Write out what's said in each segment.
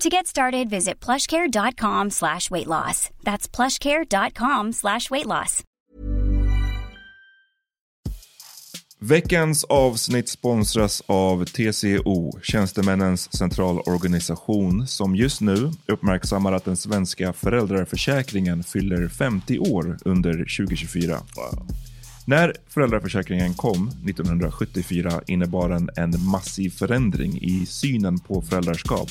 To get started, visit plushcare.com slash weight loss. That's plushcare.com slash weight loss. Veckans avsnitt sponsras av TCO, Tjänstemännens centralorganisation, som just nu uppmärksammar att den svenska föräldraförsäkringen fyller 50 år under 2024. När föräldraförsäkringen kom 1974 innebar den en massiv förändring i synen på föräldraskap.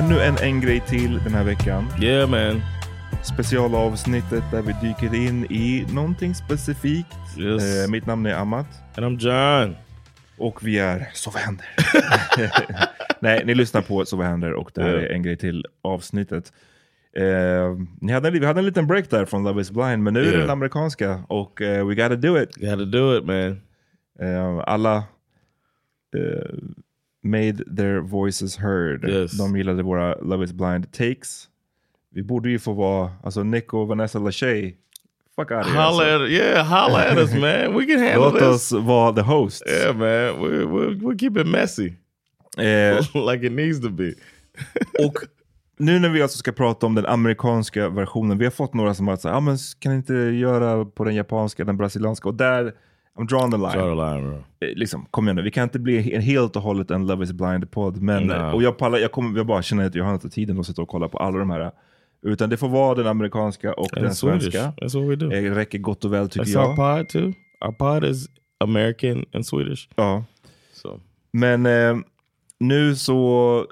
Ännu en En grej till den här veckan. Yeah man. Specialavsnittet där vi dyker in i någonting specifikt. Yes. Eh, mitt namn är Amat. And I'm John. Och vi är Så vad händer? Nej, ni lyssnar på Så vad händer och det här Yeah. är En grej till avsnittet. Eh, ni hade, vi hade en liten break där från Love is blind, men nu är det Yeah. den amerikanska och eh, we gotta do it. Gotta do it man. Eh, alla eh, made their voices heard. Yes. De gillade våra Love is blind takes. Vi borde ju få vara, alltså Nick och Vanessa Lachey, fuck out of here. Holla Alltså. at, yeah, holla at us man. We can handle Låt this. oss vara the hosts. Yeah man, we, we, we'll keep it messy. Eh, like it needs to be. och nu när vi alltså ska prata om den amerikanska versionen, vi har fått några som har sagt, ah, men kan inte göra på den japanska, den brasilianska? Och där, I'm drawing the line. Draw the line bro. Eh, liksom, kom igen nu, vi kan inte bli helt och hållet en Love is blind-podd. Och jag, pallar, jag, kommer, jag bara känner att jag har inte tiden att sitta och kolla på alla de här. Utan det får vara den amerikanska och And den svenska. That's what we do. Det räcker gott och väl tycker That's jag. our pod too. Our pod is American and Swedish. Ja. So Men eh, nu så,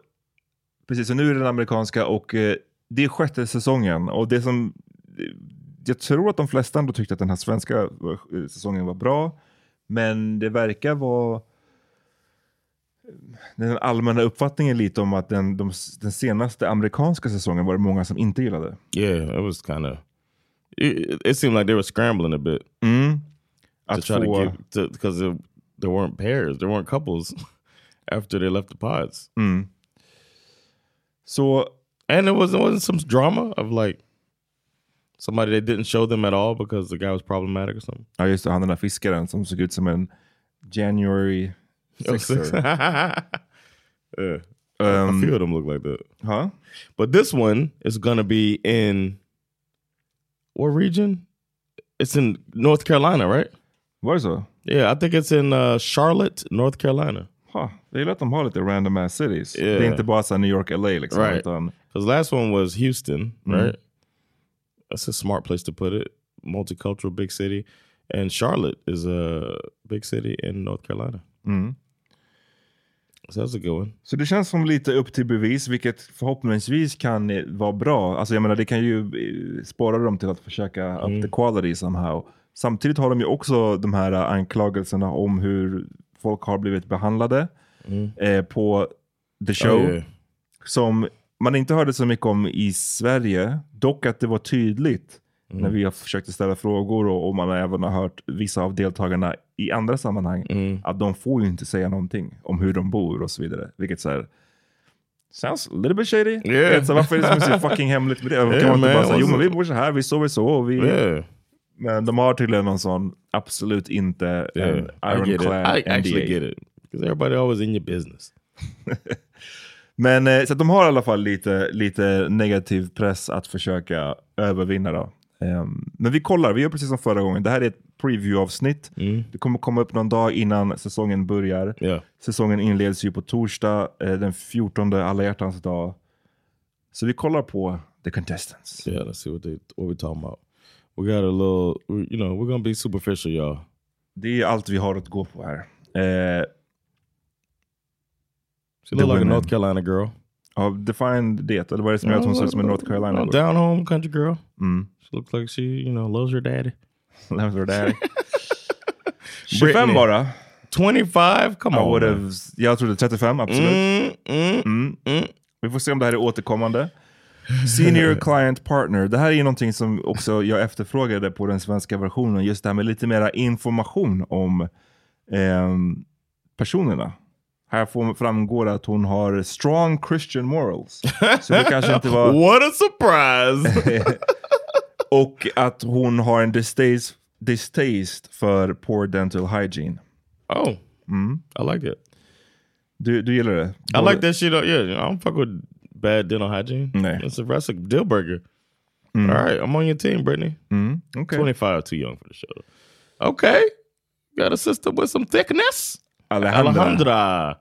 precis, så nu är det den amerikanska och eh, det är sjätte säsongen. Och det som, jag tror att de flesta ändå tyckte att den här svenska eh, säsongen var bra. Men det verkar vara den allmänna uppfattningen lite om att den, de, den senaste amerikanska säsongen var det många som inte gillade. Yeah, it was kind of. It, it seemed like they were scrambling a bit Mm. to Att try to få, get because there weren't pairs, there weren't couples after they left the pods, mm. Så and there was there wasn't some drama of like somebody they didn't show them at all because the guy was problematic or something. Ja just det, han den där fiskaren som såg ut som en January sixer. yeah, a um, few of them look like that. huh? But this one is gonna be in what region? It's in North Carolina, right? Where's så? Yeah, I think it's in uh, Charlotte, North Carolina. Huh. They let them har lite random ass cities. Yeah. Det är inte bara New York, LA liksom. Right. Because last one was Houston, right? That's a smart place to put it. Multicultural big city. And Charlotte is a big city in North Carolina. mm. So that's a good one. Så det känns som lite upp till bevis, vilket förhoppningsvis kan vara bra. Alltså jag menar, det kan ju eh, spåra dem till att försöka up the quality somehow. Samtidigt har de ju också de här eh, anklagelserna om hur folk har blivit behandlade eh, på the show. Oh, yeah. Som man inte hörde så mycket om i Sverige. Dock att det var tydligt när vi har försökt ställa frågor och, och man har även har hört vissa av deltagarna i andra sammanhang. Att de får ju inte säga någonting om hur de bor och så vidare. Vilket så här, Sounds a little bit shady. Yeah. Så varför är det så fucking hemligt med det? Kan Yeah, man inte bara säga, jo men what's- vi bor så här, vi sover så. Och vi... Yeah. Men de har tydligen någon sån, absolut inte Yeah. en I get it. ironclad I actually NDA. get it. Because everybody always in your business. Men eh, så de har i alla fall lite, lite negativ press att försöka övervinna. Då. Ehm, men vi kollar, vi gör precis som förra gången. Det här är ett preview-avsnitt. Det kommer komma upp någon dag innan säsongen börjar. Yeah. Säsongen inleds ju på torsdag, eh, den 14 alla hjärtans dag. Så vi kollar på the contestants. Yeah, let's see what they what we talking about. We got a little, you know, we're gonna be superficial, y'all. Det är allt vi har att gå på här. Eh, She The look like a. North Carolina girl. ja, define det, eller vad är det som gör att hon ser ut som en North Carolina? Oh, down home country girl. Mm. She looks like she, you know, loves her daddy. Was her daddy. 25 Brittany. bara. 25? Come I on. have, jag trodde 35, absolut. Mm, mm, Mm. mm. Vi får se om det här är återkommande. Senior Client Partner. Det här är ju någonting som också jag efterfrågade på den svenska versionen. Just det här med lite mera information om ehm, personerna. Här framgår att hon har strong Christian morals. Så det kanske inte var... What a surprise! Och att hon har en distaste, distaste för poor dental hygiene. oh, Mm. I like that. Du, du gillar det? I like that shit. Yeah, I don't fuck with bad dental hygiene. Nah. That's a, that's a deal breaker. All right, I'm on your team, Brittany. Mm, okej. 25, too young for the show. Okay. Got a sister with some thickness. Alejandra. Alejandra.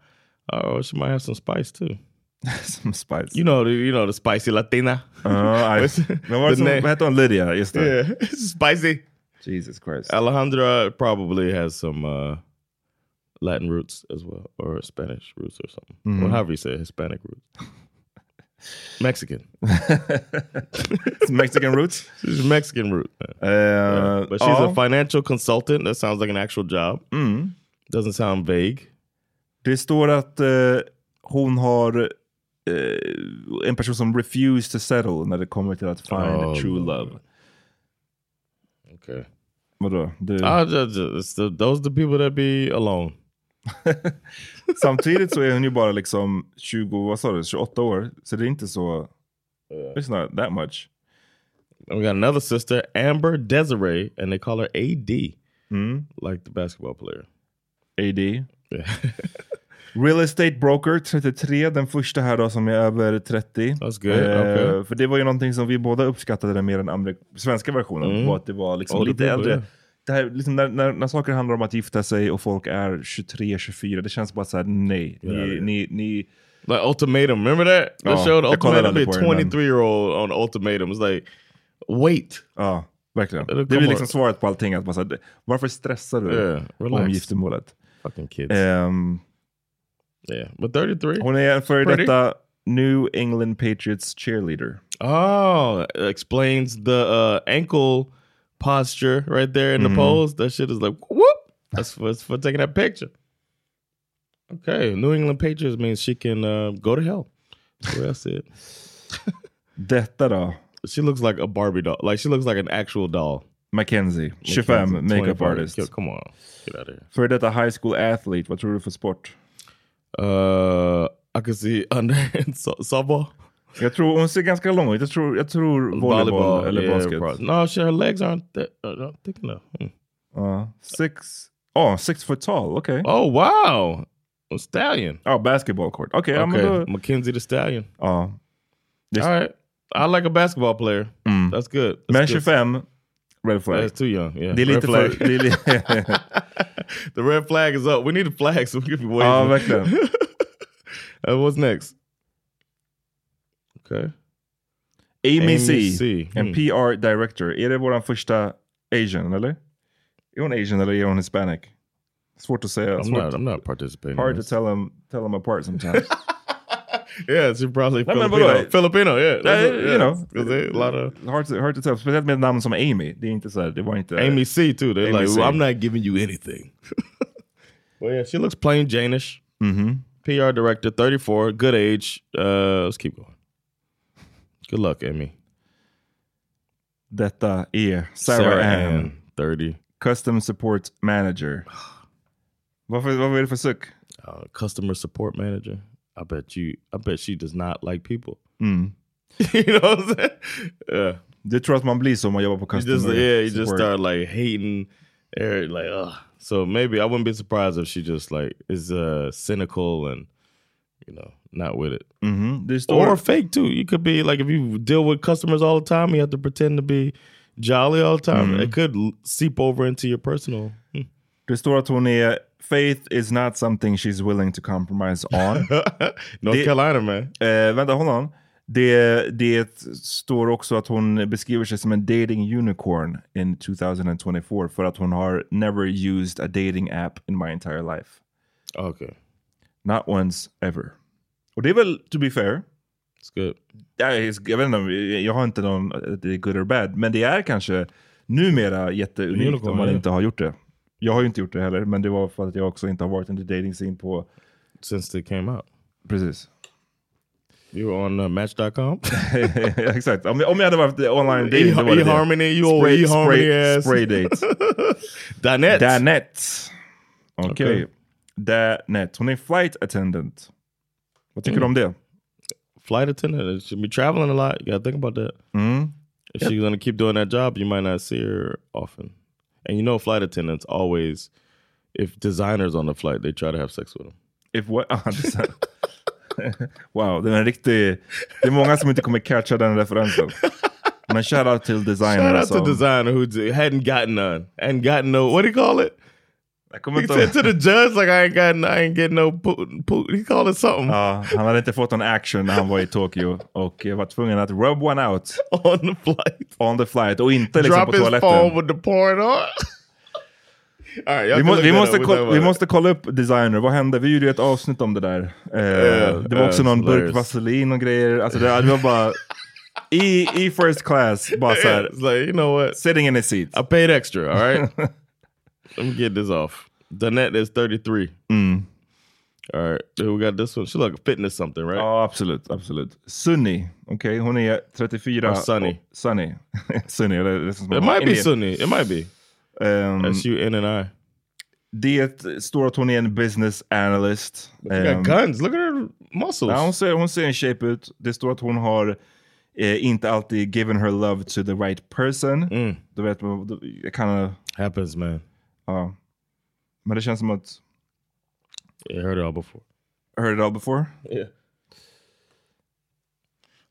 Oh, she might have some spice too. Som Spice. You know, the, you know the spicy Latina. Ja, I- What's- Men vad, the name? vad hette hon? Lydia? Just det. Yeah, spicy. Jesus Christ. Alejandra probably has some uh, Latin roots as well, or Spanish roots or something, or however you say it, Hispanic roots. Mexican. Mexican roots. She's Mexican root. Uh, But she's a financial consultant. That sounds like an actual job. mm. Doesn't sound vague. Det står att eh, hon har eh, en person som refuse to settle när det kommer till att find Oh, true love. Okay. Vadå? Du, I just, the, those the people that be alone. Samtidigt så är hon ju bara liksom 20, vad sa du, 28 år. Så det är inte så, it's not that much. And we got another sister, Amber Desiree, and they call her AD, Mm. like the basketball player. AD. Real Estate Broker 33, den första här då som är över 30. That's good, okay. För det var ju någonting som vi båda uppskattade den mer än svenska versionen. Mm. Var att det var liksom lite people, äldre. yeah. Det här, liksom när, när, när saker handlar om att gifta sig och folk är 23, 24, det känns bara så här: nej. Yeah, Ni, yeah. ni, ni, Like Ultimatum, remember that? The show, the jag kollade Ultimatum, be aldrig a på den, men- 23 year old on Ultimatum. It's like, wait. ja, verkligen. Det blir liksom svaret på allting. Att bara så här, varför stressar du Yeah, om giftermålet? Fucking kids. Ehm, yeah, but 33. hon är en före detta New England Patriots cheerleader. Oh, explains the uh, ankle posture right there in Mm-hmm. the pose. That shit is like whoop. That's for, that's for taking that picture. Okay, New England Patriots means she can uh, go to hell. That's the I see it. Detta då? She looks like a Barbie doll. Like she looks like an actual doll. Mackenzie, 25, Mackenzie, makeup 25. artist. Come on, get out of here. För detta high school athlete, vad tror du för sport? Uh, I could see under so- softball, Jag tror hon ser ganska lång ut. Jag tror, jag tror volleyboll eller yeah, basket. No, she, her legs aren't th- uh, not thick enough. Hmm. Ja. six, oh, six foot tall, okej. Oh wow, a stallion. Ja, basketball court. Men okay, då... Mackenzie the stallion. Ja. This- All right, I like a basketball player. Mm. That's good. That's Men good. 25, red flag. That's too young. Yeah, är Red lite flag. för... Det är li- the red flag is up. We need a flag so we can be waiting. ja, verkligen. Uh, what's next? Okay. Amy, C, C. en Hmm. PR director. Är det våran första asian, eller? Är hon asian eller är hon hispanic? Svårt att säga. I'm Svårt. not. I'm not participating. Hard to tell them, tell them apart sometimes. Yeah, she's probably man, Filipino. Filipino, yeah. Uh, it, you know. know. 'Cause they- a lot of hard, to, hard to tell. Speciellt med namn som Amy. Det är inte så här, det var inte... Amy C too. They're Amy like, C. I'm not giving you anything. well, yeah, she looks plain Janish. Mhm. PR director, 34, good age. Uh, let's keep going. Good luck, Amy. Detta är Sarah, Ann, 30. Custom Support Manager. Varför, vad är det för suck? Uh, customer support manager. I bet you. I bet she does not like people. Mm. you know what I'm saying? Yeah. Du tror att man blir så om man jobbar på You customer just yeah, you just support. start like hating, Eric, like ugh. So maybe I wouldn't be surprised if she just like is uh cynical and you know not with it. Mhm. Det står... or fake too. You could be like if you deal with customers all the time, you have to pretend to be jolly all the time. It could l- seep over into your personal. Det står att hon är Faith is not something she's willing to compromise on. North Det- Carolina man. eh, vänta, hold on. Det, det står också att hon beskriver sig som en dating unicorn in 2024 för att hon har never used a dating app in my entire life. Okay, Not once ever. Och det är väl, to be fair, it's good. jag, jag vet inte, jag har inte någon, det är good or bad, men det är kanske numera jätteunikt Unicorn, om man ja. inte har gjort det. Jag har ju inte gjort det heller, men det var för att jag också inte har varit in the dating scene på, Since they came out, precis. you were on uh, Match.com. Exakt, om, om jag hade varit online dating, då var det eHarmony, you Spray, eHarmony spray, spray date. Danet. Danet. Okej. Okej. Danet. Hon är flight attendant. Vad tycker du om det? Flight attendant. She'll be traveling a lot. You gotta think about that. Mm. If she's gonna keep doing that job, you might not see her often. And you know, flight attendants always, if Desiigner's on the flight, they try to have sex with them. If what? Ah, det är så här. wow, det är riktig... Det är många som inte kommer catcha den referensen. Men shout out till Desiigner. Shout out to Desiigner who hadn't gotten none, hadn't gotten no. What do you call it? Jag kommer inte ihåg. to the judge, like I ain't gotten, I ain't getting no. Putin, Putin. He called it something Ja, han hade inte fått någon action när han var i Tokyo och var tvungen att rub one out on the flight. on the flight och inte liksom Drop på his phone toaletten. with the porn on. Right, Vi, må, vi, måste kolla, vi måste kolla upp designer. Vad hände? Vi gjorde ju ett avsnitt om det där. Eh, det var ja, också någon hilarious. burk vaselin och grejer. Alltså det, det var bara i, i first class. Bara så Yeah, här, it's like you know what? sitting in his seat. I paid extra. All right. Let me get this off. Danette is 33. Mm. All right. We got this one. She look fitness something, right? Ja, absolut. absolut. Sunny. Okej, hon är 34. Or Sunny. och- Sunny. Sunny. Eller, det it might be. Sunny. It might be. S U N and I. det står att hon är en business analyst. Ehm, got guns. Look at her muscles. Ja, hon, ser, hon ser en shape ut. Det står att hon har eh, inte alltid given her love to the right person. Mm. Du vet, jag kan... Happens, man. Ja. Men det känns som att... Yeah, I heard it all before. Heard it all before? Yeah.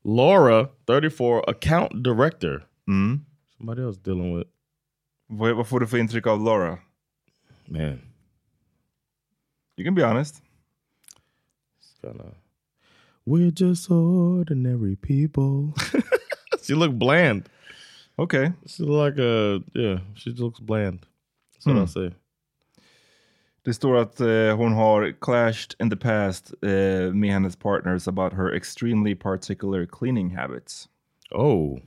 Laura, 34, account director. Mm. Somebody else dealing with. Vad, vad får du för intryck av Laura? Man, You can be honest. it's kind of. We're just ordinary people. she look bland. Okay. She like a yeah. She looks bland. I say. Det står att eh, hon har clashed in the past eh, med hennes partners about her extremely particular cleaning habits. Oh,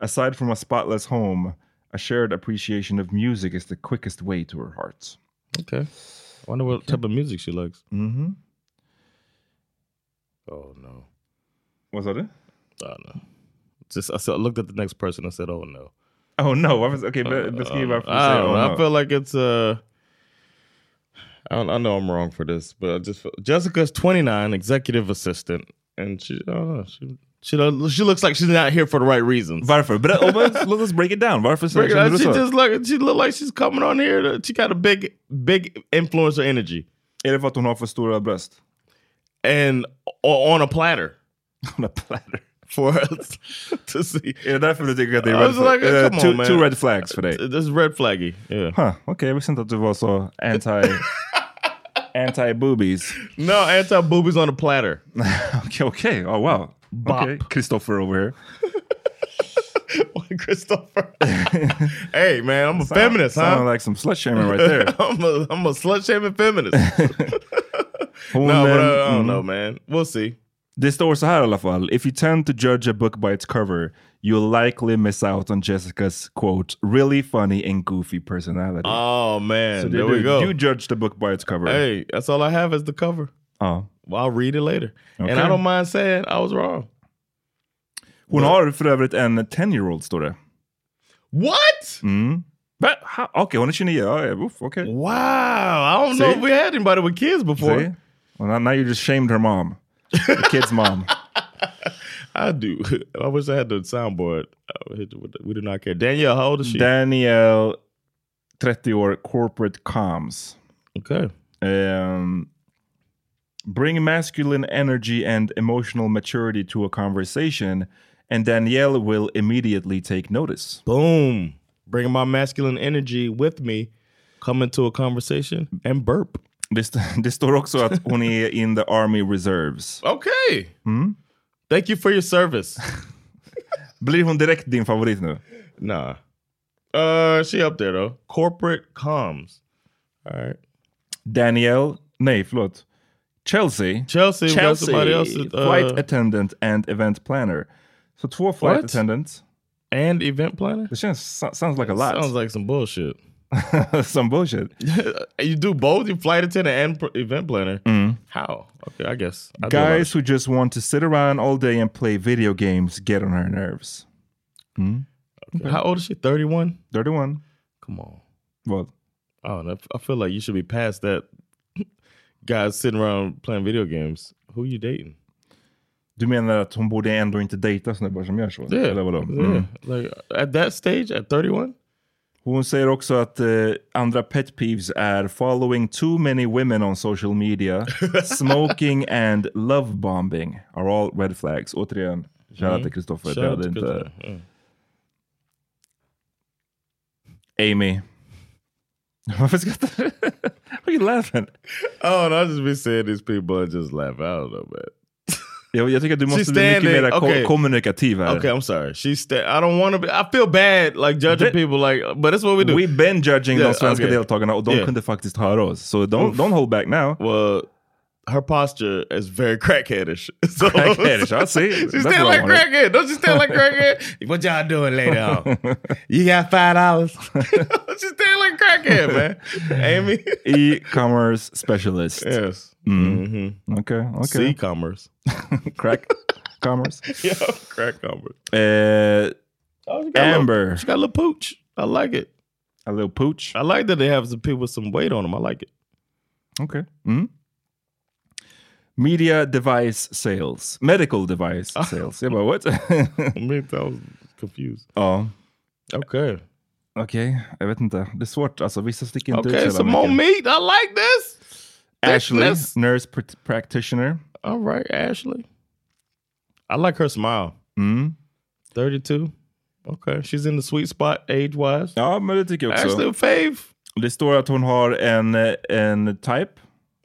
Aside from a spotless home, a shared appreciation of music is the quickest way to her heart. okay. I wonder what type of music she likes. Mm -hmm. Oh no. Vad sa du? Oh no. Just I, said, I looked at the next person and said, "Oh no." Oh no, varför, okej be, beskriv varför du I säger don't oh, no. I feel like it's uh. I, don't, I know I'm wrong for this, but I just feel, Jessica's 29, executive assistant, and she I don't know she she she looks like she's not here for the right reasons. Varför? But let us break it down. Varför Break it känner out. du She just look she look like she's coming on here. To, she got a big big influencer energy Är det för att hon har för stora bröst? and on a platter On a platter. For us to see. Yeah, definitely du tycker att I red, was flag? like, Eh, come two, on, man. two red flags för dig? This is red flaggy. Yeah. Huh, jag visste inte att du var så anti... anti-boobies. No, anti boobies on a platter. okay, okay. Oh wow. Bop. Okay. Christopher over here. Christopher. hey man, I'm a feminist, Sounded huh? like some slut shaming right there. I'm a I'm a slut shaming feminist. No, but eh, uh, I don't mm. know, man. We'll see. Det står så här i alla fall. If you tend to judge a book by its cover, you'll likely miss out on Jessica's quote, really funny and goofy personality. Oh man, so there we go. You judge the book by its cover. hey, that's all I have is the cover. Ja. Well, I'll read it later, and I don't mind saying I was wrong. Hon har för övrigt en 10-year-old står det. What? Mm. Okej, hon är 29. Ja, ja, uff. Wow, I don't know if we had anybody with kids before. See? Well, now you just shamed her mom. The kid's mom. I do. I wish I had the soundboard. I would hit you with the- We do not care. Danielle, how old is she? Danielle, 30 år, corporate comms. okay. Um, bring masculine energy and emotional maturity to a conversation, and Danielle will immediately take notice. Boom. Bringing my masculine energy with me, come into a conversation and burp. Det, det står också att hon är in the army reserves. Okay. Thank you for your service. Blir hon direkt din favorit nu? nah. Uh, she up there though. Corporate comms. All right. Danielle, nej förlåt. Chelsea. Chelsea, Chelsea, else. uh, flight attendant and event planner. Så två flight What? attendants. and event planner. Det känns, so- sounds like a lot. Sounds like some bullshit. Some bullshit. you do both, you flight attendant and event planner. How? Okay, I guess. I do a lot of Guys who just want to sit around all day and play video games get on her nerves. shit. How old is she? Thirty one. 31. Come on. Vad? I don't know. I feel like you should be past that. Guys sitting around playing video games. Who are you dating? Du menar att hon borde ändå inte dejta snubbar som gör så? Eller vadå? Yeah. Mm. Like at that stage, at 31? Hon säger också att eh, andra pet peeves är following too many women on social media, smoking and love bombing are all red flags. Återigen, shoutout till Kristoffer. Det hade inte... Yeah. Amy. Varför skrattar du? Why are you laughing? Oh, and I just be saying these people and just laugh. I don't know, man. Jag, jag tycker att du måste bli mycket mer okay. kommunikativ här. Okay, I'm sorry. She's I don't want to be. I feel bad like judging That- people like, but that's what we do. We've been judging Yeah, de svenska okay. deltagarna och de Yeah. kunde faktiskt höra oss. So don't, don't hold back now. well, her posture is very crackheadish. So, Crackheadish, I see. She That's stand like crackhead. Don't you stand like crackhead? what y'all doing later on? you got five dollars? she stand like crackhead, man. Amy. E-commerce specialist. yes. Mm-hmm. Okay, okay. C-commerce. Crack commerce. yeah, crack commerce. Eh, Oh, she got a little- Amber. she got a little pooch. I like it. a little pooch. I like that they have some people with some weight on them. I like it. Okay. Mm. Media device sales. Medical device Ah. sales. Jag bara, what? I was confused. ja, Okay. okej. Jag vet inte. Det är svårt. Alltså, vissa sticker inte ut Okay, så some jävla more meat. I like this. Ashley, thickness. nurse pr- practitioner. All right, Ashley. I like her smile. Mm. 32. Okay, she's in the sweet spot age wise. Ja, men det tycker jag också. Ashley Fave. Det står att hon har en, eh, en type.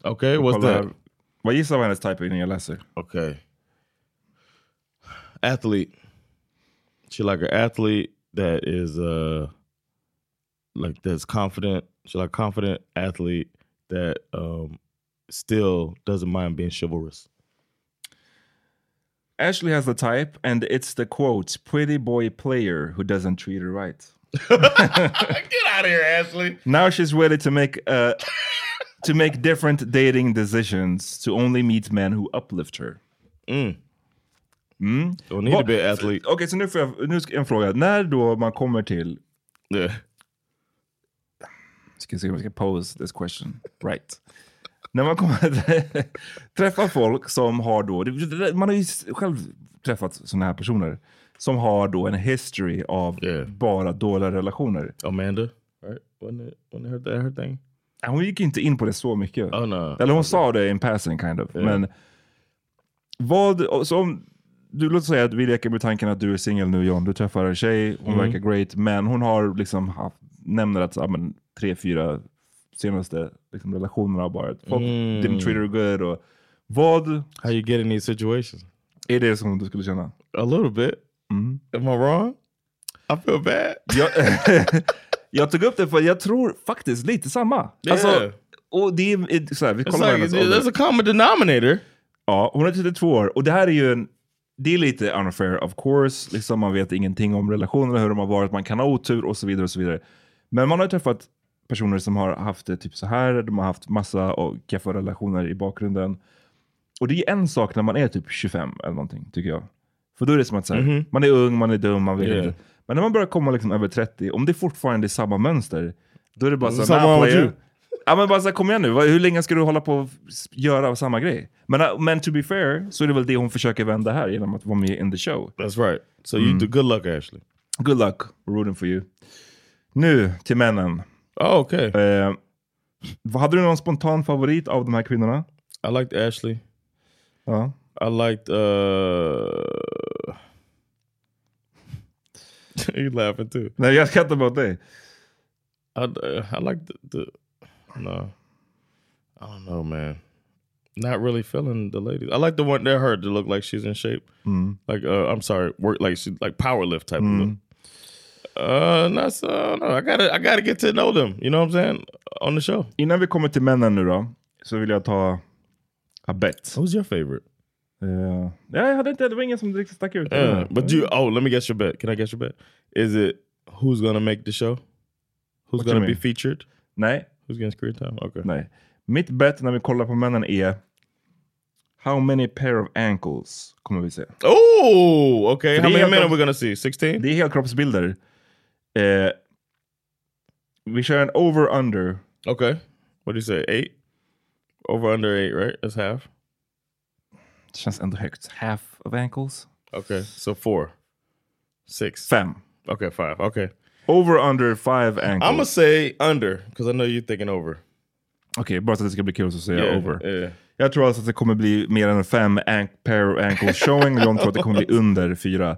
Okay, what's that? Vad gissar vad hennes type är innan jag läser? Okay. Athlete. She like an athlete that is uh like that's confident. She like confident athlete that um still doesn't mind being chivalrous. Ashley has the type and it's the quote, pretty boy player who doesn't treat her right. Get out of here, Ashley. Now she's ready to make a to make different dating decisions to only meet men who uplift her. Don't need to be athlete. Okej, så nu får jag nu ska jag en fråga. När då man kommer till, Yeah. ska se om jag ska pose this question right. När man kommer träffa folk som har då, man har ju själv träffat sådana här personer som har då en history av Yeah. bara dåliga relationer. Amanda, right? Wasn't it? Wasn't her, that her thing? Hon gick inte in på det så mycket. Oh no. Eller hon sa det in passing kind of. Men vad, så om, du låt säga att vi leker med tanken att du är singel nu John, du träffar en tjej, hon verkar great, men hon har liksom haft, nämner att ja, men, tre, fyra senaste liksom, relationerna har bara, folk didn't treat her good. Och, vad How you get in these situations? är det som du skulle känna? A little bit. Am I wrong? I feel bad. Jag, jag tog upp det för jag tror faktiskt lite samma. Alltså, Yeah. och det är, så här, vi kollar like, hennes there's a common denominator. Ja, hon är 32 år och det här är ju en det är lite unfair of course, liksom man vet ingenting om relationerna, hur de har varit, man kan ha otur och så vidare. och så vidare. Men man har ju träffat personer som har haft det typ så här, de har haft massa och keffa relationer i bakgrunden. Och det är en sak när man är typ 25 eller någonting, tycker jag. För då är det som att så här, man är ung, man är dum, man vet Yeah. inte. Men när man börjar komma liksom över 30, om det fortfarande är samma mönster, då är det bara så "Nah, with player." you. Ja men bara så här, kom igen nu, hur länge ska du hålla på och göra samma grej? Men, uh, men to be fair, så är det väl det hon försöker vända här genom att vara med in the show. That's right. So you do good luck, Ashley. Good luck, we're rooting for you. Nu till männen. Oh, okay. Eh, hade du någon spontan favorit av de här kvinnorna? I liked Ashley. Ja. I liked. uh You laughing too? Nej jag skrattar bara åt dig. I uh, I like the, the no. I don't know, man. Not really feeling the ladies. I like the one that her to look like she's in shape. Like uh, I'm sorry, work like she like power lift type of look. Uh, not so. No, I gotta I gotta get to know them. You know what I'm saying on the show. Innan vi kommer till männen nu då, så vill jag ta a bet. Who's your favorite? Eh, ja, jag hade inte, det var ingen som riktigt stack ut. Yeah, but you. Oh, let me guess your bet. Can I guess your bet? Is it who's gonna make the show? Who's What gonna be featured? Nej, Who's getting screen time? Okay. nej. Mitt bet när vi kollar på männen är How many pair of ankles kommer vi se? Oh, okay. How many men are we gonna see? 16? Det är helkroppsbilder. Eh, vi kör en over-under. Okay. What do you say? Eight? Over under eight, right? That's half. Det känns ändå högt. Half of ankles? Okay. So four. Six. Fem. Okay, five. Okay. Over-under five ankles. I'm gonna say under because I know you're thinking over. Okej, bara så att det ska bli kul så säger jag over. Yeah. Jag tror alltså att det kommer bli mer än fem ank pair of ankles showing. John tror att det kommer bli under fyra.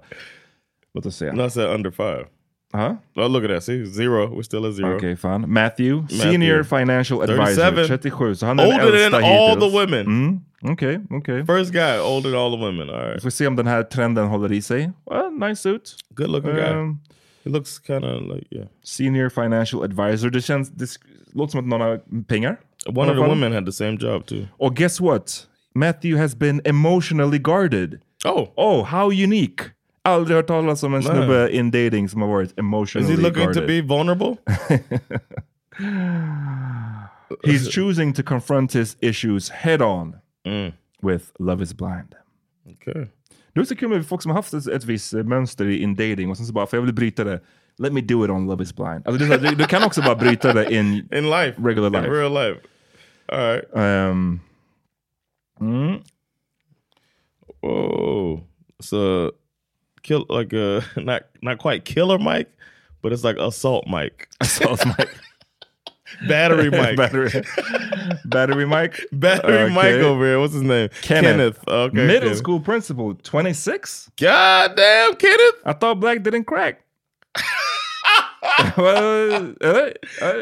Låt oss se. No, I said under five. Ja, Oh, look at that. See, zero. We're still at zero. Okej, fan. Matthew, senior financial advisor, 37. 37. Så han är Older than all the women. Mm, Okej, okej. First guy older than all the women. All Vi right. får se om den här trenden håller i sig. Well, nice suit. Good looking guy. Um, He looks kind of like yeah. senior financial advisor. Det känns, det låter som att någon har pengar. One of the fall. women had the same job too. Och guess what? Matthew has been emotionally guarded. Oh, Oh, how unique! Aldrig hört talas om en Nej. snubbe in dating som har varit is he looking guarded. to be vulnerable? He's choosing to confront his issues head on Mm. with Love is blind. Okay. Det är så kul med folk som har haft ett, ett visst eh, mönster i in dating och sen så bara, för jag vill bryta det. Let me do it on Love is blind. Alltså, det är så du, du kan också bara bryta det in... In life, Regular in life. real life. All right. Um, mm, Whoa. So, kill like a not not quite killer mic, but it's like assault mic, assault mic. battery mic, battery, battery Mike? battery Okay. over here. What's his name? Kenneth. Okay. Middle Kenneth. school principal, 26? God damn, Kenneth. I thought black didn't crack. well, uh, uh,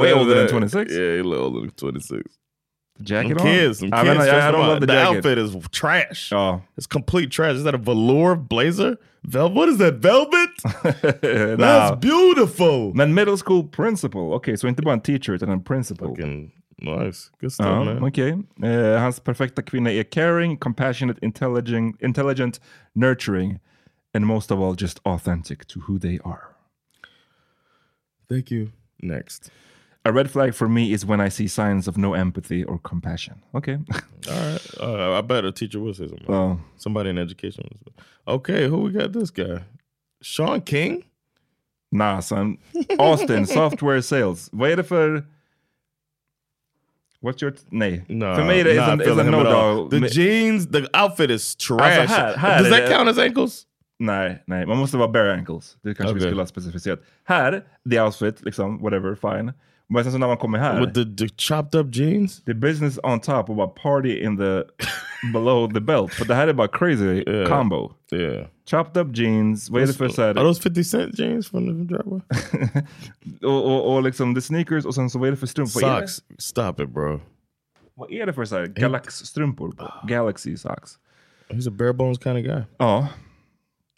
way older than 26. Yeah, he a little older than 26. Jacket Some on? kids, some I, mean, I, I don't love the, the jacket. outfit is trash. Ja. It's complete trash. Is that a velour blazer? Vel- what is that? Velvet? That's nah. beautiful. Men middle school principal, okej, så inte bara en teacher and en principal. Fucking nice. Good stuff, Ja, man. okej. Eh, hans perfekta kvinna är caring, compassionate, intelligent, intelligent, nurturing, and most of all just authentic to who they are. Thank you. Next. A red flag for me is when I see signs of no empathy or compassion. Okay. All right. Uh, I bet a teacher will say something. Oh. Somebody in education. Okay, who we got this guy? Sean King? Nah son. Austin, software sales. Vad är det för... What's your... Nej. No, för mig är det is a, is a feeling him no at all. dog. The jeans, the outfit is trash. Alltså, här- här Does that det- count as ankles? Nej, nej, man måste vara bare ankles. Det kanske vi Okej. skulle ha specificerat. Här, the outfit, liksom, whatever, fine. Men sen så när man kommer här, With the, the chopped up jeans? the business on top och bara party in the, below the belt. För det här är bara crazy Yeah. combo. Yeah. Chopped up jeans, vad är det för så här, Are those 50 cent jeans from the driveway? och, och, och liksom the sneakers och sen så vad är det för strumpor? Socks. Stop it, bro. Vad är det för så här, Galax-strumpor? på? Galaxy socks. He's a bare bones kind of guy. Ja.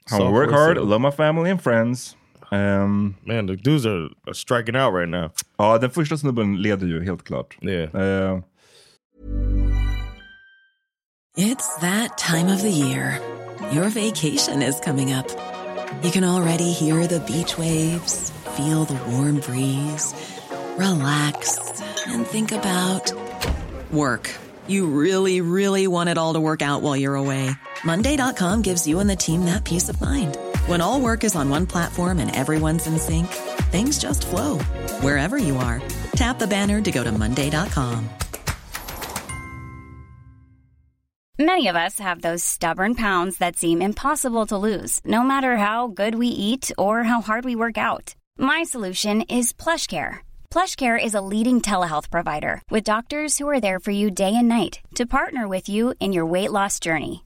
I Software work hard, love my family and friends. Um, Man, the dudes are, are striking out right now. Ja, den första snubben leder ju helt klart. Yeah. Eh, It's that time of the year. Your vacation is coming up. You can already hear the beach waves, feel the warm breeze, relax, and think about work. You really, really want it all to work out while you're away. Monday.com gives you and the team that peace of mind. When all work is on one platform and everyone's in sync, things just flow wherever you are. Tap the banner to go to Monday.com. Many of us have those stubborn pounds that seem impossible to lose, no matter how good we eat or how hard we work out. My solution is PlushCare. PlushCare is a leading telehealth provider with doctors who are there for you day and night to partner with you in your weight loss journey.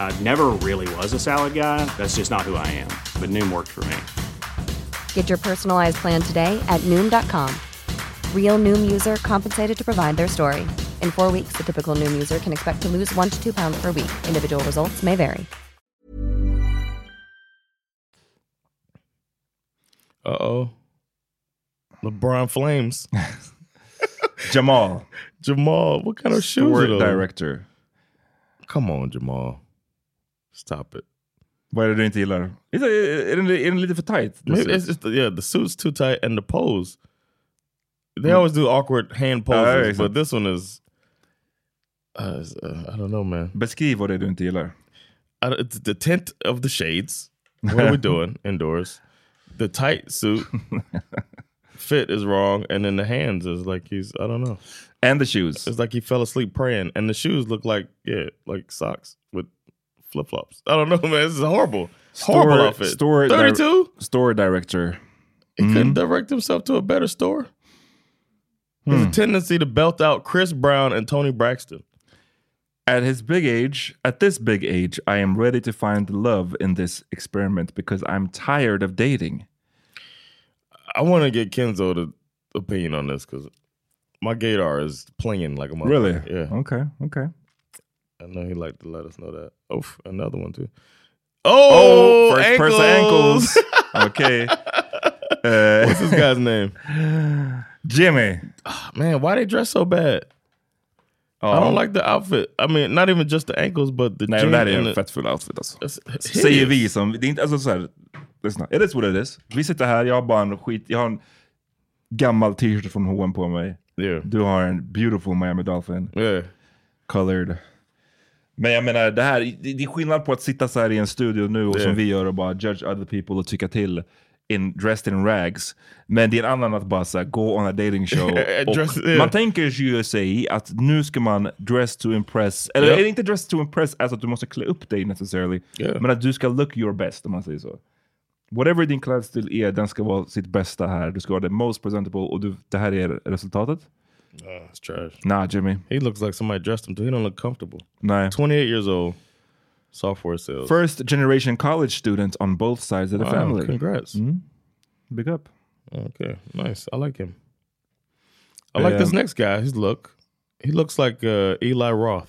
I never really was a salad guy. That's just not who I am. But Noom worked for me. Get your personalized plan today at Noom.com. Real Noom user compensated to provide their story. In four weeks, the typical Noom user can expect to lose one to two pounds per week. Individual results may vary. Uh oh. LeBron Flames. Jamal, Jamal, what kind of shoes are store those? director. Come on, Jamal. Stop it. Vad är det du inte gillar? Är, den, är den lite för tight? Maybe it's just the, yeah, the suit's too tight and the pose. They always do awkward hand poses, Mm. but this one is... Uh, uh, I don't know, man. Beskriv vad det är du inte gillar. It's the tint of the shades. What are we doing indoors? The tight suit fit is wrong, and then the hands is like he's I don't know. And the shoes. It's like he fell asleep praying, and the shoes look like yeah, like socks with flip flops. I don't know, man. This is horrible. horrible outfit. Store, Thirty two. store director. He Mm-hmm. couldn't direct himself to a better store. There's Hmm. a tendency to belt out Chris Brown and Toni Braxton. At his big age, at this big age, I am ready to find love in this experiment because I'm tired of dating. I want to get Kenzo the opinion on this because my gaydar is playing like a motherfucker. Really? Yeah. Okay, okay. I know he liked to let us know that. Oh, another one too. Oh, first person ankles. okay. Uh, What's this guy's name? Jimmy. Man, why they dress so bad? I don't like the outfit. I mean, not even just the ankles, but the Nej, det där är en fettfull outfit alltså. Säger vi som, det är inte, alltså lyssna, it is what it is. Vi sitter här, jag har bara en skit, jag har en gammal t-shirt från H&M på mig. Yeah. Du har en beautiful Miami Dolphin. Yeah. Colored. Men jag menar, det här, det, är skillnad på att sitta så här i en studio nu och som vi gör och bara judge other people och tycka till. In, dressed in rags. Men det är en annan att bara så här, gå on a dating show. Dress- yeah. Man tänker ju sig att nu ska man dress to impress. Eller Yeah. är det inte dress to impress alltså att du måste klä upp dig necessarily. Yeah. Men att du ska look your best om man säger så. Whatever din klädstil är, den ska vara sitt bästa här. Du ska vara the most presentable och du, det här är resultatet. Oh, it's trash. Nah Jimmy. He looks like somebody dressed him too. He don't look comfortable. Nej. 28 years old, software sales. First generation college student on both sides of the Wow, family. Congrats. Big up. Okay, nice. I like him. I like this next guy. His look. He looks like uh, Eli Roth.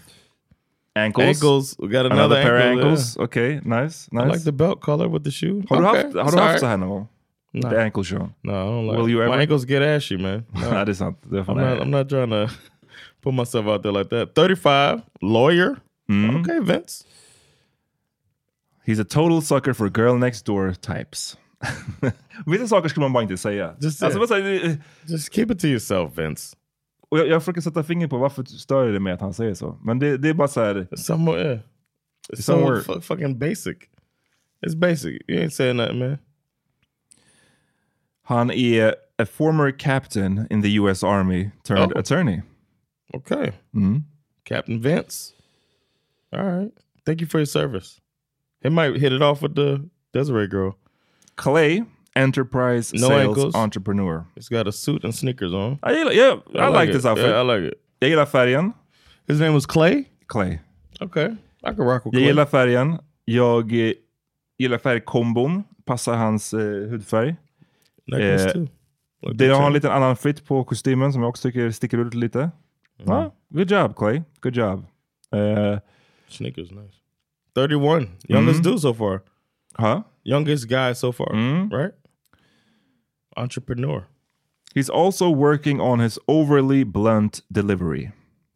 Ankles. Ankles. We got another, Another pair of ankle, ankles. Okej, nice. nice. I like the belt color with the shoe. har du Okay, haft, har du it's haft så här någon gång? No. The ankle show? No, I don't like Will you My ever? ankles get ashy, man. No. Sant. Det är fan I'm not, I'm not trying to put myself out there like that. 35, lawyer. Mm. Okay, Vince. He's a total sucker for girl next door types. Vissa saker skulle man bara inte säga. Just alltså, säger- Just keep it to yourself, Vince. och jag, jag försöker sätta fingret på varför stör det mig att han säger så. Men det, det är bara så här. Somewhere. It's Some so word. fu- fucking basic. It's basic. You ain't saying nothing, man. Han är a former captain in the US Army turned Oh. attorney. Okay. Mm. Captain Vince. All right. Thank you for your service. He might hit it off with the Desiree girl. Clay, enterprise No sales ankles. entrepreneur. He's got a suit and sneakers on. Jag gillar, yeah, I, like, it. this outfit. Yeah, I like it. Jag gillar färgen. His name was Clay? Clay. Okay. I can rock with Jag Clay. gillar färgen. Jag gillar färgkombon. Passar hans eh, hudfärg. Necklace Eh, too. Like Det the har en chain. liten annan fit på kostymen som jag också tycker sticker ut lite. Ja, good job Clay. Good job. Eh, Sneakers, nice. 31. Youngest Mhm. dude so far. huh? Youngest guy so far, Mm. right? Entrepreneur. He's also working on his overly blunt delivery.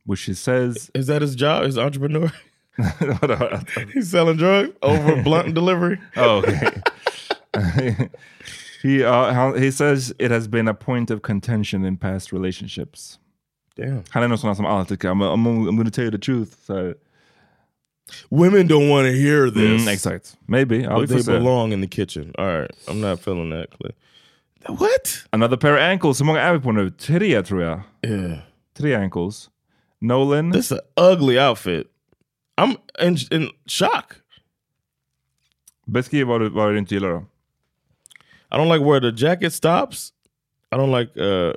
Which he says... Is that his job? His entrepreneur? He's selling drugs over blunt delivery. Oh, okay. he uh, he says it has been a point of contention in past relationships. Damn. Han är någon sån här som alltid I'm, I'm, I'm gonna tell you the truth. Så, Women don't want to hear this. mm, exakt. Maybe. I'll But they belong in the kitchen. All right. I'm not feeling that, Clay. What? Another pair of ankles. Hur många är vi på nu? Tre tror jag. Yeah. Tre ankles. Nolan. This is an ugly outfit. I'm in, in shock. Beskriv vad du, vad du inte gillar då. I don't like where the jacket stops. I don't like uh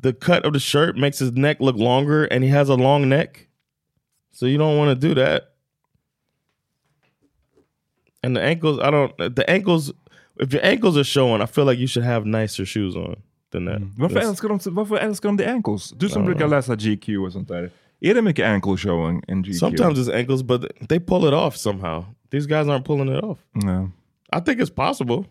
the cut of the shirt makes his neck look longer and he has a long neck. So you don't want to do that. And the ankles, I don't the ankles if your ankles are showing, I feel like you should have nicer shoes on than that. Varför That's- älskar, de, varför älskar de the ankles? Du som brukar läsa GQ och sånt där. Är det mycket ankle showing in GQ? Sometimes it's ankles, but they pull it off somehow. These guys aren't pulling it off. No. I think it's possible.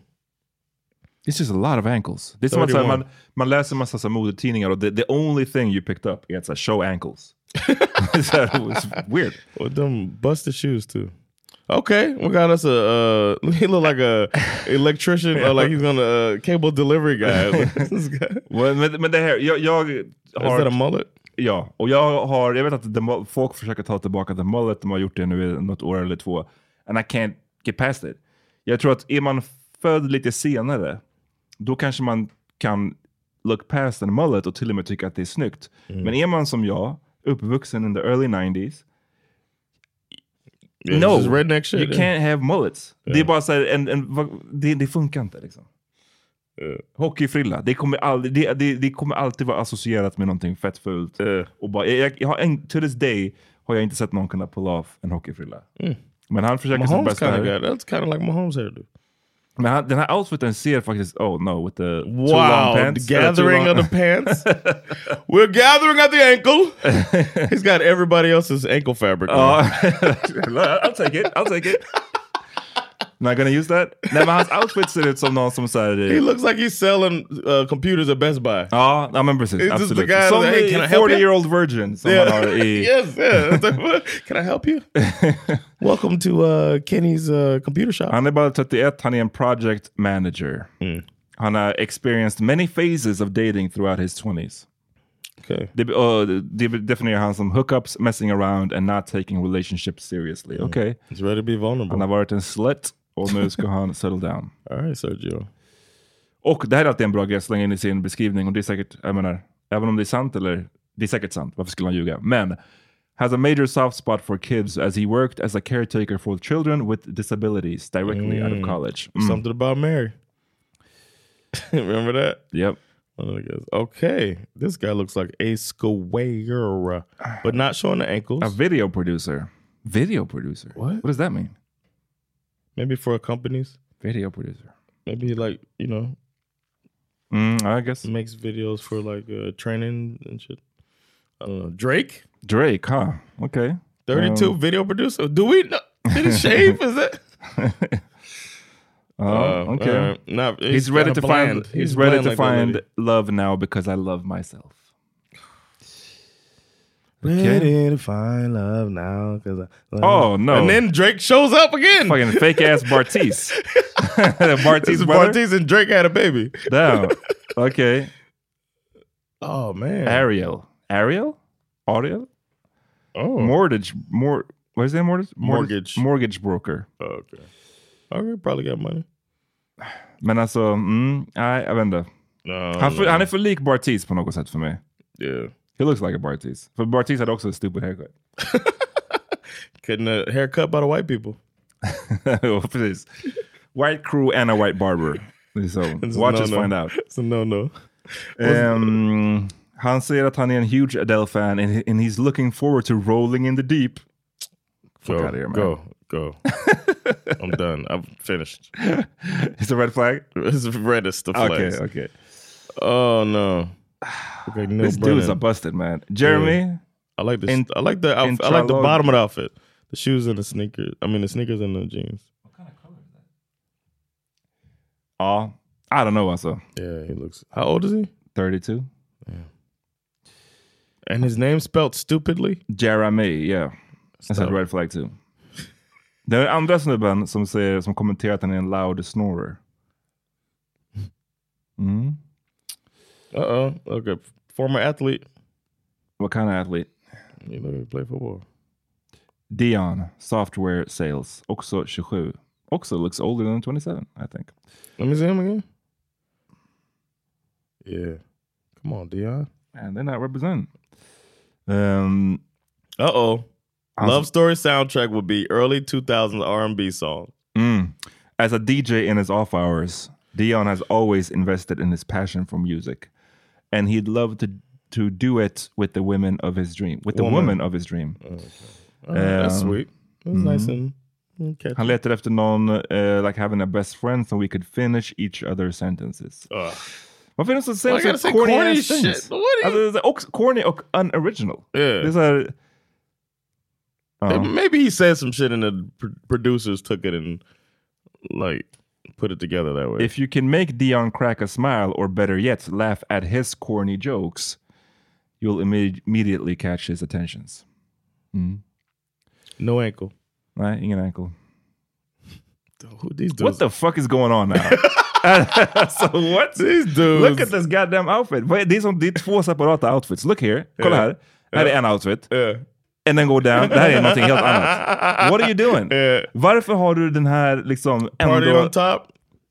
It's just a lot of ankles. Det är som att här, 31. man, man läser massa så här modetidningar och the, the only thing you picked up är att show ankles. här, weird. With them busted shoes too. Okay, we got us a. Uh, he look like a electrician or like he's gonna uh, cable delivery guy. This guy. Men, men, det här, jag, jag Is har... that a mullet? Ja, och jag har, jag vet att the, Mu- folk försöker ta tillbaka the mullet, de har gjort det nu i något år eller två. And I can't get past it. Jag tror att är man född lite senare, då kanske man kan look past en mullet och till och med tycka att det är snyggt. Men är man som jag, uppvuxen in the early 90s, Yeah, no, shit. you yeah. can't have mullets. Det är bara så här, en, en, det, det funkar inte liksom. Yeah. Hockeyfrilla, det kommer, aldrig, det, det, det kommer alltid vara associerat med någonting fett fult. Yeah. Och bara, jag, jag har en, to this day har jag inte sett någon kunna pull off en hockeyfrilla. Men han försöker sitt Mahomes bästa. kind of that's kind of like Mahomes hairdo. Men han, den här outfiten ser faktiskt, oh no, with the too long Wow, pants. the gathering long- of the pants. We're gathering at the ankle. He's got everybody else's ankle fabric. Oh. on. Ja, I'll take it, I'll take it. Not gonna use that? Nej men hans outfit ser ut som någon som såhär... He looks like he's selling uh, computers at Best Buy. Ja, ja men precis. It's Absolut. the guy Som hey, can I help 40 you? year old virgin som Yeah. man har i... yes, yeah. It's like, what? Can I help you? Welcome to uh, Kenny's uh, computer shop. Han är bara 31, han är en project manager. Han har experienced many phases of dating throughout his 20s. Okay. Det, uh, det definierar han som hookups, messing around and not taking relationships seriously. Okay. He's ready to be vulnerable. Han har varit en slut och nu ska han settle down. All right, Sergio. Och det här är alltid en bra grej att slänga in i sin beskrivning. Och det är säkert, jag menar, även om det är sant eller, det är säkert sant, varför skulle han ljuga? Men, has a major soft spot for kids as he worked as a caretaker for children with disabilities directly out of college. Mm. Something about Mary. Remember that? Yep. Guys. Okay, this guy looks like a square, but not showing the ankles. A video producer. Video producer? What? What does that mean? Maybe for companies. Video producer. Maybe like you know Mm, I guess. makes videos for like uh, training and shit. I don't know. Drake, Drake, huh? Okay. 32 Um, video producer. Do we know? Did he shave? Is that? Oh, Uh, okay. uh, not, he's, ready to bland. find. He's, ready to like find love now because I love myself. Ready to find love now. Cause I, Oh, no. And then Drake shows up again. Fucking fake ass Bartise. Bartise brother. Bartise and Drake had a baby. Damn. Okay. Oh man. Ariel. Ariel. Ariel. Oh. Mortgage. More. What is that? Mortgage. Mortgage. Mortgage broker. Okay. Okay, probably got money. Men alltså, mm, nej, jag vet inte. No, Han, no. han är för lik Bartise på något sätt för mig. Yeah. He looks like a Bartise. But Bartise had also a stupid haircut. Getting a haircut by the white people. White crew and a white barber. So, It's watch us no-no. find out. It's a no-no. Ehm, um, han säger att han är huge Adele-fan and, he- and he's looking forward to rolling in the deep. Fuck Go, outta here, man. go, go. I'm done. I'm finished. It's a red flag? It's red as the Okay, okay. Oh no. Okay, Neil These dudes are Brennan. busted, man. Jeramey, I like this. in- I like the outfit. I like the bottom of the outfit. The shoes and the sneakers. I mean the sneakers and the jeans. What kind of color is that? ja, I don't know alltså. Yeah, he looks. How old is he? 32? Yeah. And his name spelled stupidly. Jeramey, yeah. That's a red flag too. Den andra snubben som, säger, som kommenterar att han är en loud snorer. Mm. Uh oh. Okay. Former athlete. What kind of athlete? You know, he play football. Dion, software sales, också 27. Also looks older than 27, I think. Let me see him again. Yeah. Come on, Dion. And they're not representing. Um, Uh oh. Love Story soundtrack would be early 2000s R&B song. mm. As a DJ in his off hours, Dion has always invested in his passion for music. And he'd love to to do it with the women of his dream, with the Woman. woman of his dream. Oh, that's Um, sweet. That's nice and okay. Han letar efter någon, uh, like having a best friend so we could finish each other's sentences. Ugh. Varför är det så säger så corny, corny shit? things? What you- Alltså, det är också corny och unoriginal. Yeah. Det är så här, Ja. Maybe he said some shit and the producers took it and like put it together that way. If you can make Dion crack a smile, or better yet, laugh at his corny jokes, you'll imme- immediately catch his attentions. Mm-hmm. no ankle. Nej, ingen ankle. These dudes? What the fuck is going on now? so what? These dudes. Look at this goddamn outfit. Vad är- Det är, som, det är två separata outfits. Look here. Kolla Yeah. här. Här är en outfit. Yeah. And then go down. Det här är någonting helt annat. What are you doing? Yeah. Varför har du den här liksom Party ändå... on top,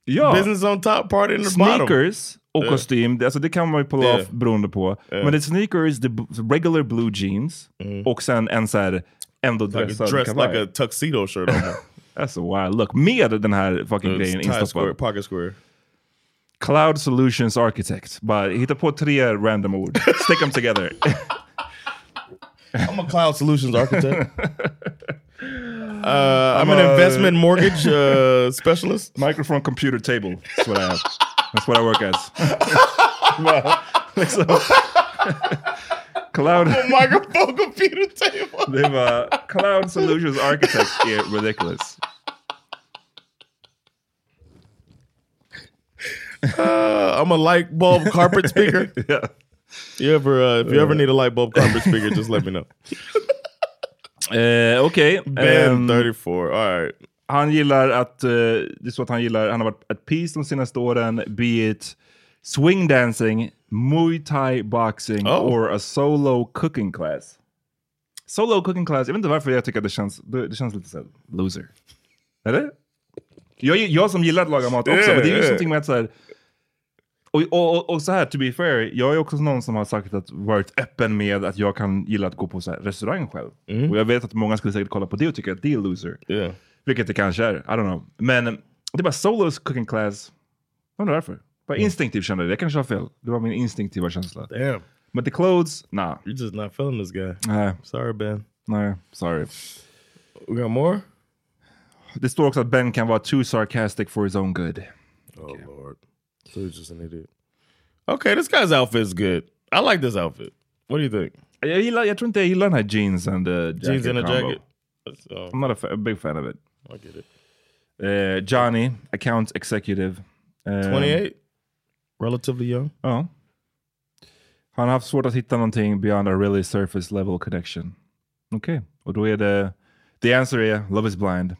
Ja. business on top, party in the bottom. Sneakers och Yeah. kostym, det- alltså det kan man ju pulla Yeah. off beroende på. Men det är sneakers, det är regular blue jeans och sen en så här ändå Mm. Like dressad dress kavaj. like a tuxedo shirt on. That's a wild look. Med den här fucking grejen instoppad. pocket square. Cloud Solutions Architect. Bara hitta på tre random ord. Stick them together. I'm a cloud solutions architect. uh, I'm, I'm an a- investment mortgage uh, specialist. Microphone computer table. That's what I have. That's what I work as. liksom. Cloud... microphone computer table. Det var Cloud Solutions Architect är ridiculous. Uh, I'm a light bulb carpet speaker. Yeah. You ever, uh, if you ever need a light bulb carpet speaker, just let me know. Eh, Okej. Ben, ehm, 34. All right. han gillar att, eh, det är så att han gillar, han har varit at peace de senaste åren, be it swing dancing, muay thai boxing Oh. or a solo cooking class. Solo cooking class, jag vet inte varför jag tycker att det känns, det, det känns lite så här, loser. Eller? Jag, jag som gillar att laga mat också, men det är ju yeah. någonting med att så här, och, och, och, så här, to be fair, jag är också någon som har sagt att varit öppen med att jag kan gilla att gå på så restaurang själv. Och jag vet att många skulle säkert kolla på det och tycka att det är loser. Yeah. Vilket det kanske är, I don't know. Men eh, det är bara solos cooking class. Jag undrar varför. Bara instinktivt kände jag det, jag kanske har fel. Det var min instinktiva känsla. Damn. Men the clothes, nah. You're just not feeling this guy. Nej, Sorry, Ben. nej, sorry. We got more? Det står också att Ben kan vara too sarcastic for his own good. Oh, Lord. So he's just an idiot. Okay, this guy's outfit is good. I like this outfit. What do you think? Jag, gillar, jag tror inte jag gillar den här jeans and a jacket Jeans and a combo. jacket. So, I'm not a, fa- a big fan of it. I get it. Eh, Johnny, account executive. Eh, 28, relatively young. Ja. Han har haft svårt att hitta någonting beyond a really surface level connection. Okej, och då är det... The answer är Love is blind.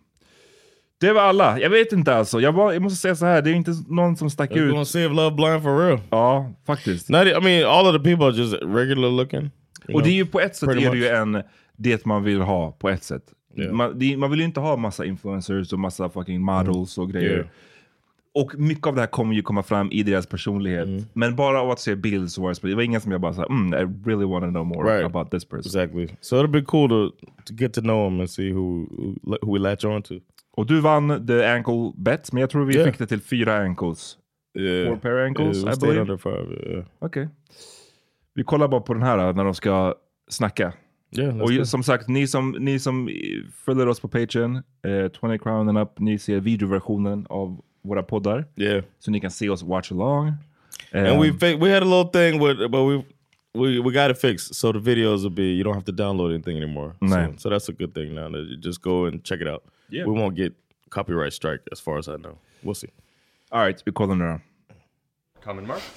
Det var alla. Jag vet inte alltså. Jag, var, jag måste säga så här, det är inte någon som stack You're ut. gonna if Love Blind for real. Ja, faktiskt. Not, I mean, all of the people are just regular looking. Och know? det är ju på ett sätt är det ju en det man vill ha på ett sätt. Yeah. Man, det, man vill ju inte ha massa influencers och massa fucking models och grejer. Yeah. Och mycket av det här kommer ju komma fram i deras personlighet. Mm. Men bara av att se bild så var det, det var ingen som jag bara sa, mm, I really want to know more Right. about this person. Exactly. So it'll be cool to to get to know him and see who who, who we latch on to. Och du vann the ankle bet, men jag tror vi Yeah. fick det till fyra ankles. Yeah. Four pair ankles, we I believe. under five. Yeah. Okej. Vi kollar bara på den här när de ska snacka. Yeah. Och som sagt, ni som, ni som eh, följer oss på Patreon, eh, 20 crown and up, ni ser videoversionen av våra poddar. Yeah. Så ni kan se oss watch along. And Um, we fi- we had a little thing with, but we we we got it fixed. So the videos will be you don't have to download anything anymore. Nah. So, so that's a good thing now. That you just go and check it out. Yeah. We won't get copyright strike as far as I know. We'll see. All right, vi kollar nu då. Common Mark.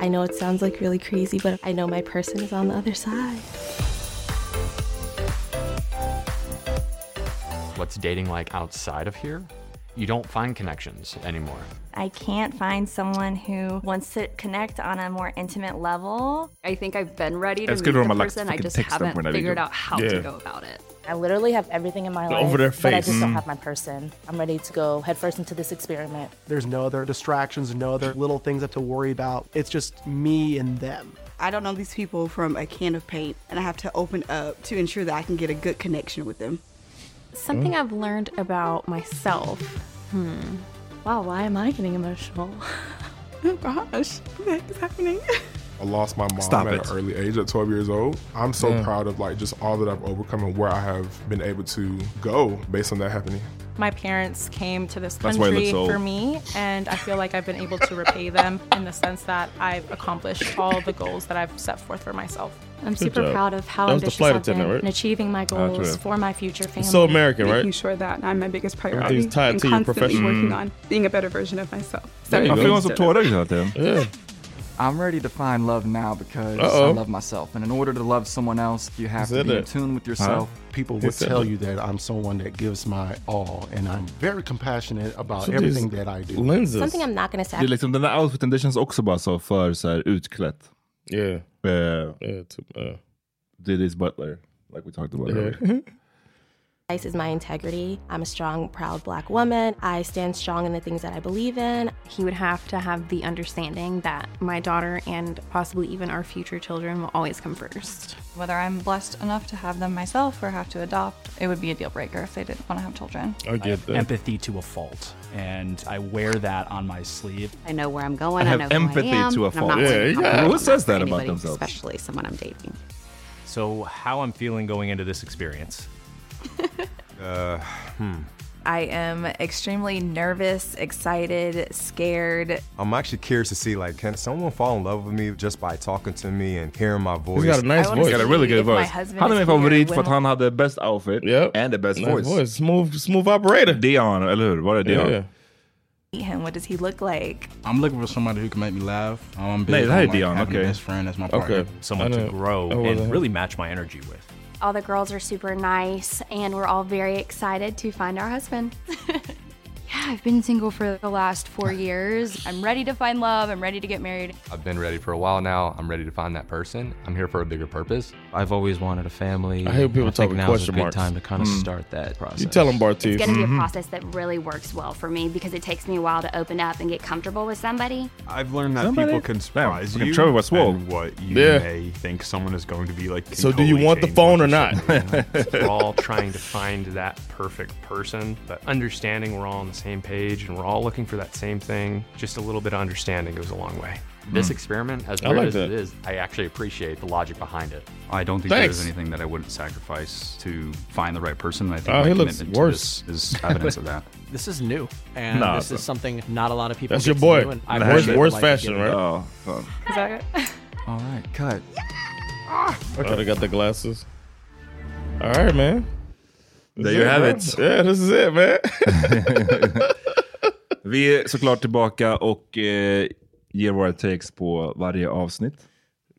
I know it sounds like really crazy, but I know my person is on the other side. What's dating like outside of here? You don't find connections anymore. I can't find someone who wants to connect on a more intimate level. I think I've been ready to It's meet the when my person. I just haven't figured out how Yeah. to go about it. I literally have everything in my life, Over their but I just Mm. don't have my person. I'm ready to go headfirst into this experiment. There's no other distractions, no other little things I have to worry about. It's just me and them. I don't know these people from a can of paint, and I have to open up to ensure that I can get a good connection with them. Something I've learned about myself. Hmm. Wow, why am I getting emotional? Oh gosh, what the heck is happening? I lost my mom Stop at it. an early age at 12 years old. I'm so Yeah. proud of like just all that I've overcome and where I have been able to go based on that happening. My parents came to this That's why it country for me, and I feel like I've been able to repay them in the sense that I've accomplished all the goals that I've set forth for myself. I'm super job. proud of how That ambitious I've been attendant, right? in achieving my true. goals for my future family. It's so American, right? Making sure that I'm my biggest priority Everything's tied and to your constantly profession. working Mm. on being a better version of myself. There you Varför go. är hon så tårögd hela tiden? Yeah. I'm ready to find love now because Uh-oh. I love myself. And in order to love someone else, you have to said be in tune with yourself. People He would tell that. you that I'm someone that gives my all, and I'm very compassionate about So everything that I do. Lenses. Something I'm not going to say. Det är liksom, den där outfiten, det känns också bara så för så här utklätt. Yeah. Uh, Yeah. To, uh, Diddy's butler, like we talked about earlier. Yeah. Vice is my integrity. I'm a strong, proud black woman. I stand strong in the things that I believe in. He would have to have the understanding that my daughter and possibly even our future children will always come first. Whether I'm blessed enough to have them myself or have to adopt, it would be a deal breaker if they didn't want to have children. I get that. empathy to a fault, and I wear that on my sleeve. I know where I'm going. I I, have know who empathy I am, to a and I'm not fault. going Yeah, to you got- compromise Who says that about anybody, themselves? Especially someone I'm dating. So, how I'm feeling going into this experience? Uh, hmm. I am extremely nervous, excited, scared. I'm actually curious to see like can someone fall in love with me just by talking to me and hearing my voice? He's got a nice I wanna voice. Got a really good voice. husband Han är is min here, favorit when för att han hade best outfit Yep. and the best Nice voice. voice. Smooth, smooth operator. Dion, eller hur? Var det Dion? Yeah. Meet him. What does he look like? I'm looking for somebody who can make me laugh. I'm big Nej, det här är Dion, okay. a best friend as my partner. Okay. Someone to grow and really match my energy with. All the girls are super nice, and we're all very excited to find our husband. yeah, I've been single for the last four years. I'm ready to find love. I'm ready to get married. I've been ready for a while now. I'm ready to find that person. I'm here for a bigger purpose. I've always wanted a family. I hate people think talking now's question a good marks. time to kind of Mm. start that process. You tell him, Bartise. It's going to be a process that really works well for me because it takes me a while to open up and get comfortable with somebody. I've learned that Somebody- people can surprise fucking you Trevor was swole. and what you Yeah. may think someone is going to be like. can So do you want the phone or not? we're all trying to find that perfect person, but understanding we're all on the same page and we're all looking for that same thing. Just a little bit of understanding goes a long way. This Mm. experiment, as I weird like as that. it is, I actually appreciate the logic behind it. I don't think Thanks. there's anything that I wouldn't sacrifice to find the right person. I think Oh, my he looks commitment to worse. this is evidence of that. This is new, and Nah, this bro. is something not a lot of people. That's get your to boy. do, and I Worst- would worst like fashion, right? Oh, fan. Is that All right, cut. Okay. I got the glasses. All right, man. There you have it. Yeah, this is it, man. Vi är såklart tillbaka och eh, ger våra takes på varje avsnitt.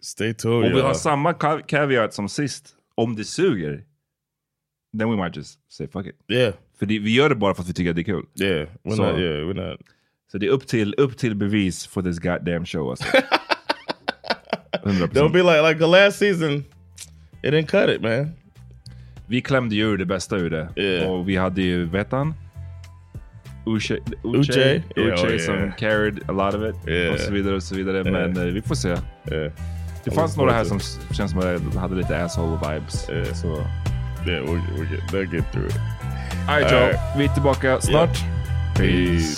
Stay tuned. Och vi har samma cav- caveat som sist. Om det suger, then we might just say fuck it. Yeah. För det, vi gör det bara för att vi tycker att det är kul. Yeah, we're Så- not. Yeah, we're not. Så det är upp till, upp till bevis for this goddamn show alltså. 100%. Don't be like like the last season. It didn't cut it, man. Vi klämde ju ur det bästa ur det. Yeah. Och vi hade ju, vet han? Uche, Uche? Uche, Yeah, Uche oh, som yeah. carried a lot of it. Yeah. Och så vidare och så vidare. Yeah. Men eh, vi får se. Yeah. Det fanns några här som s- känns som att hade lite asshole vibes. Yeah. Så. Yeah, we'll, we'll get they'll get through it. Alright y'all, right. vi är tillbaka snart. Peace.